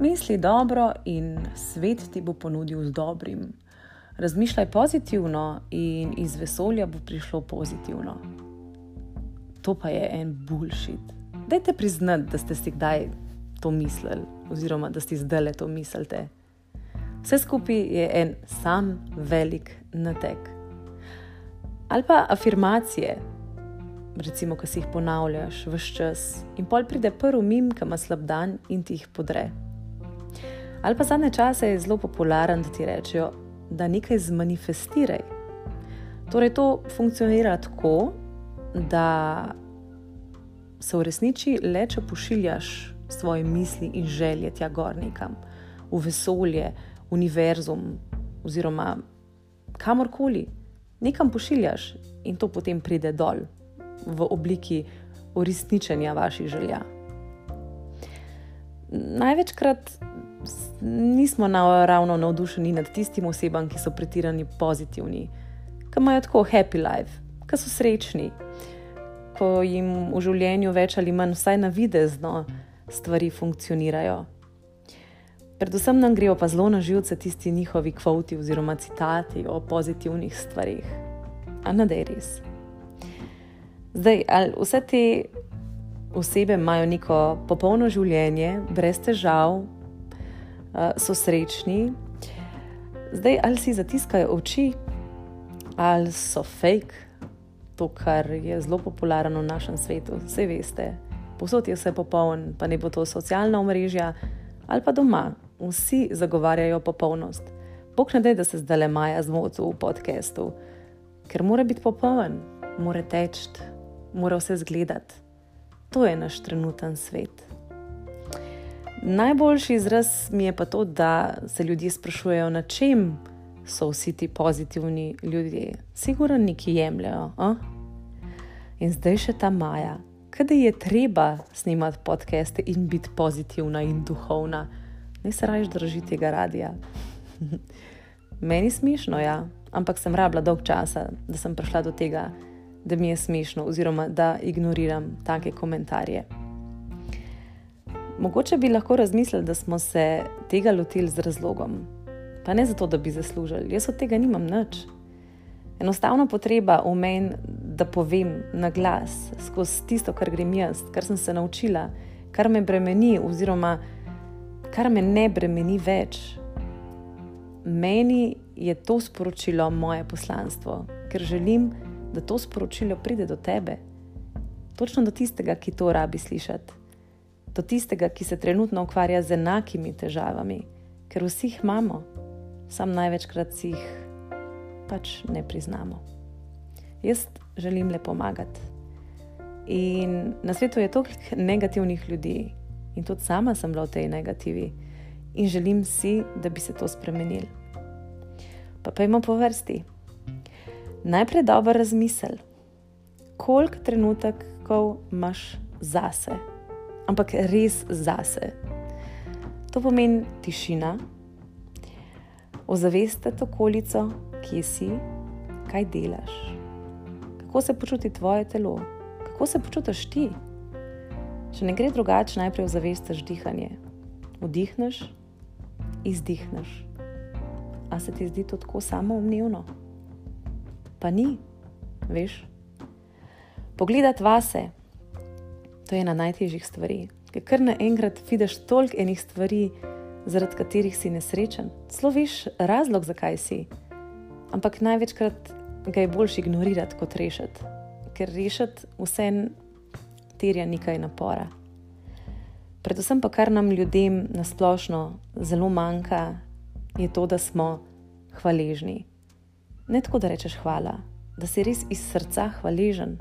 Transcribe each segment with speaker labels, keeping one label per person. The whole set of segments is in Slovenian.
Speaker 1: Misli dobro in svet ti bo ponudil z dobrim. Razmišljaj pozitivno in iz vesolja bo prišlo pozitivno. To pa je en bullshit. Dajte priznati, da ste si kdaj to mislili, oziroma da ste zdaj le to mislite. Vse skupaj je en sam velik natek. Ali pa afirmacije, recimo, ki si jih ponavljaš vse čas, in pol pride prvi mim, ki ima slab dan in ti jih podre. Ali pa zadnje čase je zelo popularen, da ti rečejo, da nekaj zmanifestiraj. Torej, to funkcionira tako, da se v resnici le, če pošiljaš svoje misli in želje tja gor nekam, v vesolje, univerzum oziroma kamorkoli, nekam pošiljaš in to potem pride dol v obliki uresničenja vaših želja. Največkrat nismo ravno navdušeni nad tistimi osebami, ki so pretirani pozitivni, ki imajo tako happy life, ki so srečni, ko jim v življenju več ali manj, vsaj na videzno, stvari funkcionirajo. Predvsem nam grejo pa zelo na živce tisti njihovi kvoti oziroma citati o pozitivnih stvarih. A ne da je res. Zdaj, ali vse te osebe imajo neko popolno življenje, brez težav, so srečni, zdaj ali si zatiskajo oči, ali so fake, to, kar je zelo popularno v našem svetu, vse veste posod je vse popoln, pa ne bo to socialna omrežja ali pa doma. Vsi zagovarjajo popolnost. Bog ne da, da se zdaj le maja zmotil v podkastu, ker mora biti popoln, mora teči, mora vse zgledati. To je naš trenuten svet. Najboljši izraz mi je pa to, da se ljudje sprašujejo, na čem so vsi ti pozitivni ljudje. Sigurno neki jemljajo. A? In zdaj še ta maja, da je treba snimati podcaste in biti pozitivna in duhovna, ne se raje drži tega radia. Meni je smešno, ja, ampak sem rabila dolg časa, da sem prišla do tega, da mi je smešno, oziroma da ignoriram take komentarje. Mogoče bi lahko razmislili, da smo se tega lotili z razlogom, pa ne zato, da bi zaslužili. Jaz od tega nimam nič. Enostavno potreba v meni, da povem na glas, skozi tisto, kar grem jaz, kar sem se naučila, kar me bremeni, oziroma kar me ne bremeni več. Meni je to sporočilo moje poslanstvo, ker želim, da to sporočilo pride do tebe, točno do tistega, ki to rabi slišati, do tistega, ki se trenutno ukvarja z enakimi težavami, ker vsi jih imamo, sam največkrat si jih pač ne priznamo. Jaz želim le pomagati. In na svetu je toliko negativnih ljudi, in tudi sama sem bila v tej negativi, in želim si, da bi se to spremenil. Pa imamo po vrsti. Najprej dobro razmisel, koliko trenutkov imaš zase, ampak res zase. To pomeni tišina, ozavestiti okolico, kje si, kaj delaš kako se počuti tvoje telo, kako se počutiš ti. Če ne gre drugače, najprej ozavestiš dihanje. Vdihneš, izdihneš. A se ti zdi to tako samoumevno? Pa ni, veš. Pogledati vase, to je ena najtežjih stvari. Ker kar naenkrat vidiš toliko enih stvari, zaradi katerih si nesrečen. Sloviš razlog, zakaj si. Ampak največkrat ga je boljš ignorirati kot rešiti, ker rešiti vse terja nekaj napora. Predvsem pa, kar nam ljudem na splošno zelo manjka, je to, da smo hvaležni. Ne tako, da rečeš hvala, da si res iz srca hvaležen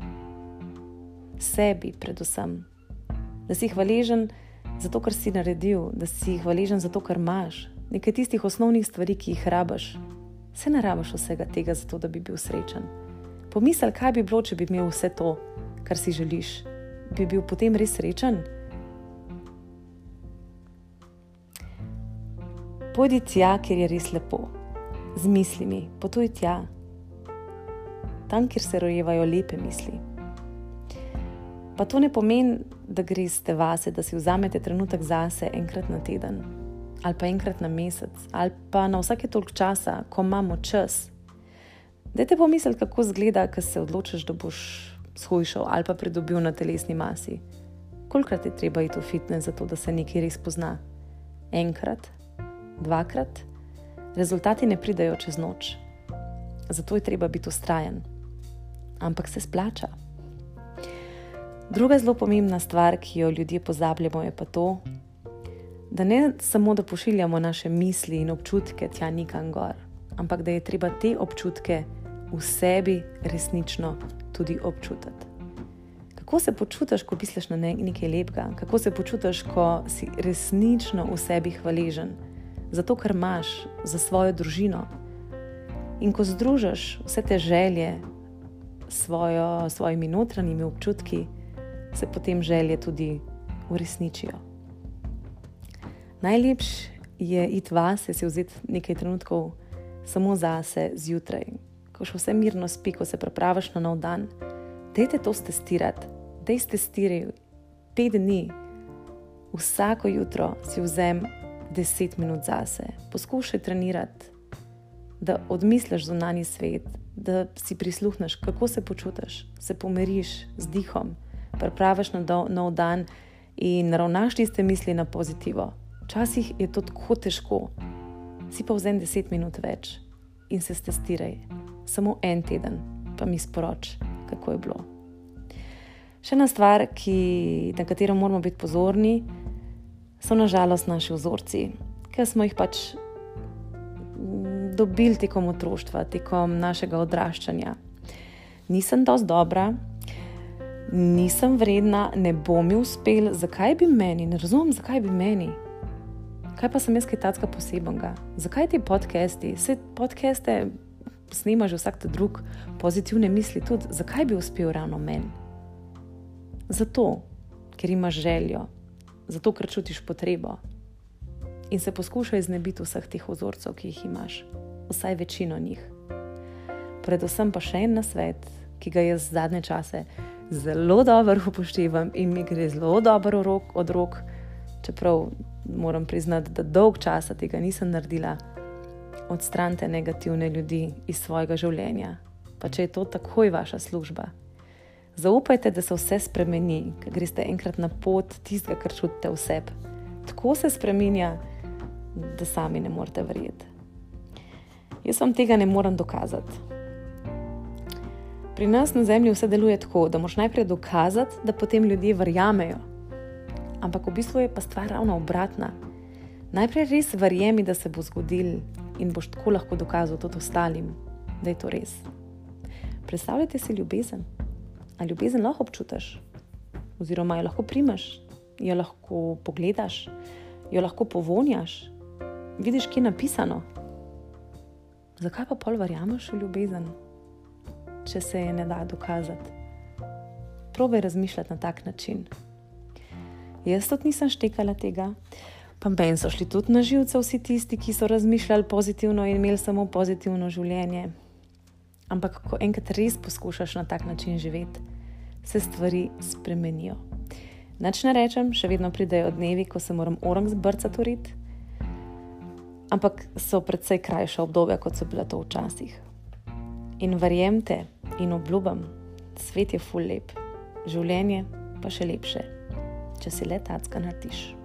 Speaker 1: sebi, predvsem. Da si hvaležen zato, kar si naredil, da si hvaležen zato, kar imaš, nekaj tistih osnovnih stvari, ki jih rabaš, Se ne rabiš vsega tega, zato da bi bil srečen. Pomisli, kaj bi bilo, če bi imel vse to, kar si želiš. Bi bil potem res srečen? Pojdi tja, kjer je res lepo, z mislimi, potuj tja, tam, kjer se rojevajo lepe misli. Pa to ne pomeni, da greste vase, da si vzamete trenutek zase enkrat na teden. ali pa enkrat na mesec, ali pa na vsake toliko časa, ko imamo čas. Dajte pomisliti, kako zgleda, ko se odločiš, da boš shujšal ali pa pridobil na telesni masi. Kolikrat je treba iti v fitness, zato da se nekaj res pozna? Enkrat, dvakrat, rezultati ne pridajo čez noč. Zato je treba biti ustrajen. Ampak se splača. Druga zelo pomembna stvar, ki jo ljudje pozabljamo, je pa to, da ne samo da pošiljamo naše misli in občutke tja nikam gor, ampak da je treba te občutke v sebi resnično tudi občutiti. Kako se počutiš, ko misliš na nekaj lepega, kako se počutiš, ko si resnično v sebi hvaležen za to, kar imaš, za svojo družino. In ko združiš vse te želje s svojimi notranjimi občutki, se potem želje tudi uresničijo. Najlepše je iti vase, si vzeti nekaj trenutkov samo zase zjutraj, ko še vse mirno spi, ko se pripraviš na nov dan. Dajte to testirati, dej testiraj te dni, vsako jutro si vzem 10 minut zase, poskušaj trenirati, da odmisliš zunani svet, da si prisluhneš, kako se počutiš, se pomiriš z dihom, pripraviš na nov dan in ravnaš tiste misli na pozitivo. Včasih je to tako težko, si pa vzem 10 minut več in se testiraj, samo en teden, pa mi sporoč, kako je bilo. Še ena stvar, ki, na katero moramo biti pozorni, so nažalost naši vzorci, ki smo jih pač mm, dobili tekom otroštva, tekom našega odraščanja. Nisem dosti dobra, nisem vredna, ne bom mi uspel, zakaj bi meni, ne razumem, zakaj bi meni kaj pa sem jaz kaj takega posebnega? Zakaj ti podcasti? Vse podcaste snema že vsak drug, pozitivne misli tudi, zakaj bi uspel ravno meni? Zato, ker imaš željo, zato, ker čutiš potrebo in se poskušaj znebiti vseh teh vzorcev, ki jih imaš, vsaj večino njih. Predvsem pa še en na svet, ki ga jaz zadnje čase zelo dobro upoštevam in mi gre zelo dobro od rok, čeprav moram priznati, da dolg časa tega nisem naredila, odstranite negativne ljudi iz svojega življenja, pa če je to takoj vaša služba. Zaupajte, da se vse spremeni, ker greste enkrat na pot tistega, kar čutite v sebi. Tako se spremenja, da sami ne morete verjeti. Jaz vam tega ne morem dokazati. Pri nas na zemlji vse deluje tako, da moš najprej dokazati, da potem ljudje verjamejo ampak v bistvu je pa stvar ravno obratna. Najprej res verjemi, da se bo zgodil in boš tako lahko dokazal tudi ostalim, da je to res. Predstavljajte si ljubezen. A ljubezen lahko občutiš, oziroma jo lahko primaš, jo lahko pogledaš, jo lahko povonjaš, vidiš, kje je napisano. Zakaj pa pol verjameš v ljubezen, če se je ne da dokazati? Probaj razmišljati na tak način. Jaz tudi nisem štekala tega. Pa meni so šli tudi na živce vsi tisti, ki so razmišljali pozitivno in imeli samo pozitivno življenje. Ampak, ko enkrat res poskušaš na tak način živeti, se stvari spremenijo. Nač ne rečem, še vedno pridejo dnevi, ko se moram orang zbrcati urit, ampak so predvsej krajša obdobja, kot so bila to včasih. In verjemite in obljubim, svet je full lep, življenje pa še lepše če si le tacka narediš.